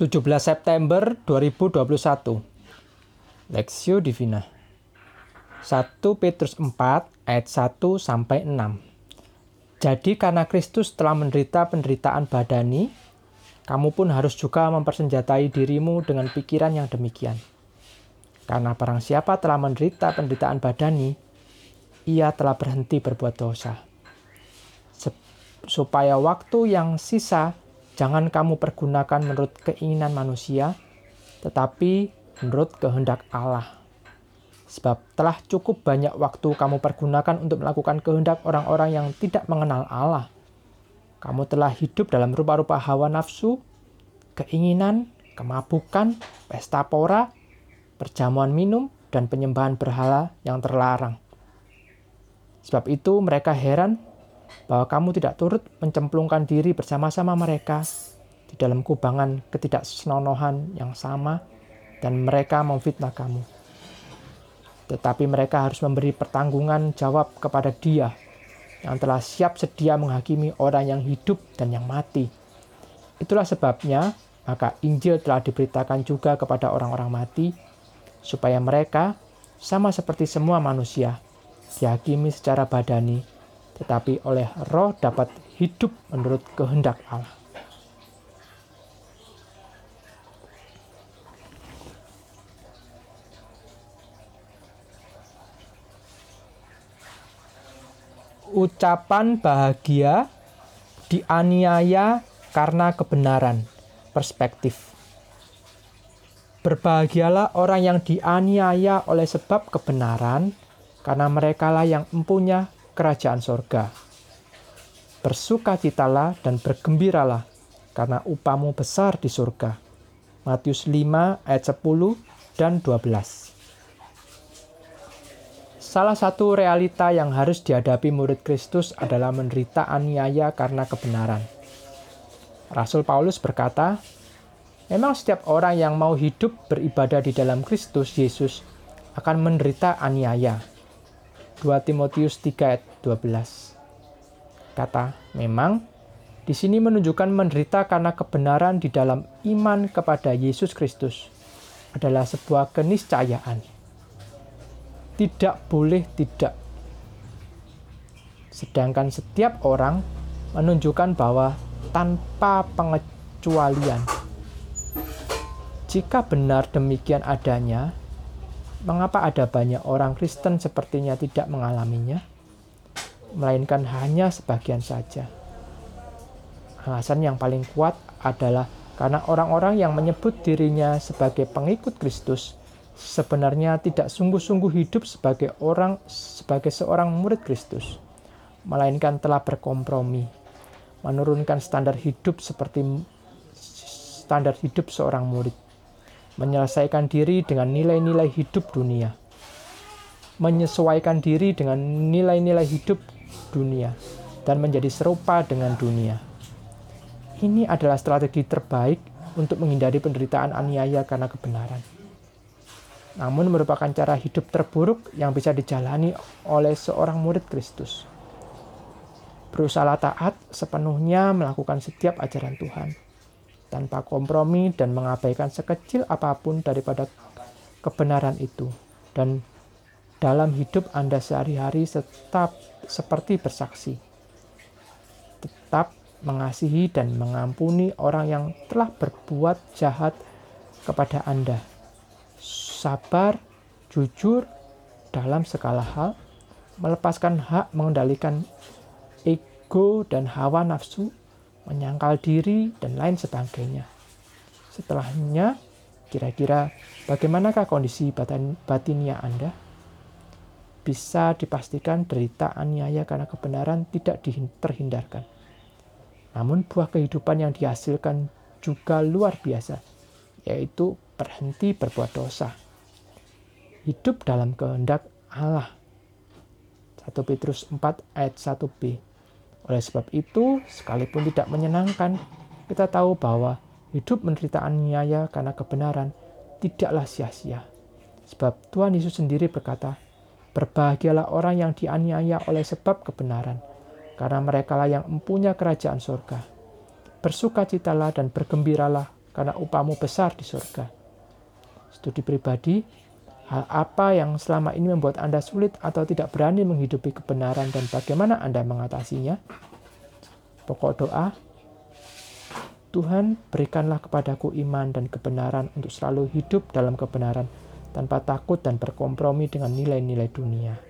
17 September 2021 Lexio Divina. 1 Petrus 4 ayat 1 sampai 6 Jadi karena Kristus telah menderita penderitaan badani kamu pun harus juga mempersenjatai dirimu dengan pikiran yang demikian. Karena barang siapa telah menderita penderitaan badani ia telah berhenti berbuat dosa. Supaya waktu yang sisa Jangan kamu pergunakan menurut keinginan manusia, tetapi menurut kehendak Allah. Sebab telah cukup banyak waktu kamu pergunakan untuk melakukan kehendak orang-orang yang tidak mengenal Allah. Kamu telah hidup dalam rupa-rupa hawa nafsu, keinginan, kemabukan, pesta pora, perjamuan minum, dan penyembahan berhala yang terlarang. Sebab itu mereka heran bahwa kamu tidak turut mencemplungkan diri bersama-sama mereka di dalam kubangan ketidaksenonohan yang sama dan mereka memfitnah kamu. Tetapi mereka harus memberi pertanggungan jawab kepada dia yang telah siap sedia menghakimi orang yang hidup dan yang mati. Itulah sebabnya maka Injil telah diberitakan juga kepada orang-orang mati supaya mereka sama seperti semua manusia dihakimi secara badani tetapi oleh roh dapat hidup menurut kehendak Allah. Ucapan bahagia dianiaya karena kebenaran. Perspektif. Berbahagialah orang yang dianiaya oleh sebab kebenaran, karena merekalah yang empunya kerajaan sorga. Bersukacitalah dan bergembiralah, karena upamu besar di surga. Matius 5 ayat 10 dan 12. Salah satu realita yang harus dihadapi murid Kristus adalah menderita aniaya karena kebenaran. Rasul Paulus berkata, Memang setiap orang yang mau hidup beribadah di dalam Kristus Yesus akan menderita aniaya. 2 Timotius 3 ayat 12. Kata, memang di sini menunjukkan menderita karena kebenaran di dalam iman kepada Yesus Kristus adalah sebuah keniscayaan. Tidak boleh tidak. Sedangkan setiap orang menunjukkan bahwa tanpa pengecualian. Jika benar demikian adanya, Mengapa ada banyak orang Kristen sepertinya tidak mengalaminya, melainkan hanya sebagian saja? Alasan yang paling kuat adalah karena orang-orang yang menyebut dirinya sebagai pengikut Kristus sebenarnya tidak sungguh-sungguh hidup sebagai orang sebagai seorang murid Kristus, melainkan telah berkompromi, menurunkan standar hidup seperti standar hidup seorang murid menyelesaikan diri dengan nilai-nilai hidup dunia, menyesuaikan diri dengan nilai-nilai hidup dunia, dan menjadi serupa dengan dunia. Ini adalah strategi terbaik untuk menghindari penderitaan aniaya karena kebenaran. Namun merupakan cara hidup terburuk yang bisa dijalani oleh seorang murid Kristus. Berusaha taat sepenuhnya melakukan setiap ajaran Tuhan tanpa kompromi dan mengabaikan sekecil apa pun daripada kebenaran itu. Dan dalam hidup Anda sehari-hari tetap seperti bersaksi. Tetap mengasihi dan mengampuni orang yang telah berbuat jahat kepada Anda. Sabar, jujur dalam segala hal, melepaskan hak mengendalikan ego dan hawa nafsu menyangkal diri, dan lain sebagainya. Setelahnya, kira-kira bagaimanakah kondisi batin, batinnya Anda? Bisa dipastikan derita aniaya karena kebenaran tidak terhindarkan. Namun buah kehidupan yang dihasilkan juga luar biasa, yaitu berhenti berbuat dosa. Hidup dalam kehendak Allah. 1 Petrus 4 ayat 1b. Oleh sebab itu, sekalipun tidak menyenangkan, kita tahu bahwa hidup menderita aniaya karena kebenaran tidaklah sia-sia. Sebab Tuhan Yesus sendiri berkata, Berbahagialah orang yang dianiaya oleh sebab kebenaran, karena mereka lah yang mempunyai kerajaan surga. Bersukacitalah dan bergembiralah karena upahmu besar di surga. Studi pribadi, hal apa yang selama ini membuat Anda sulit atau tidak berani menghidupi kebenaran dan bagaimana Anda mengatasinya? Pokok doa, Tuhan berikanlah kepadaku iman dan kebenaran untuk selalu hidup dalam kebenaran tanpa takut dan berkompromi dengan nilai-nilai dunia.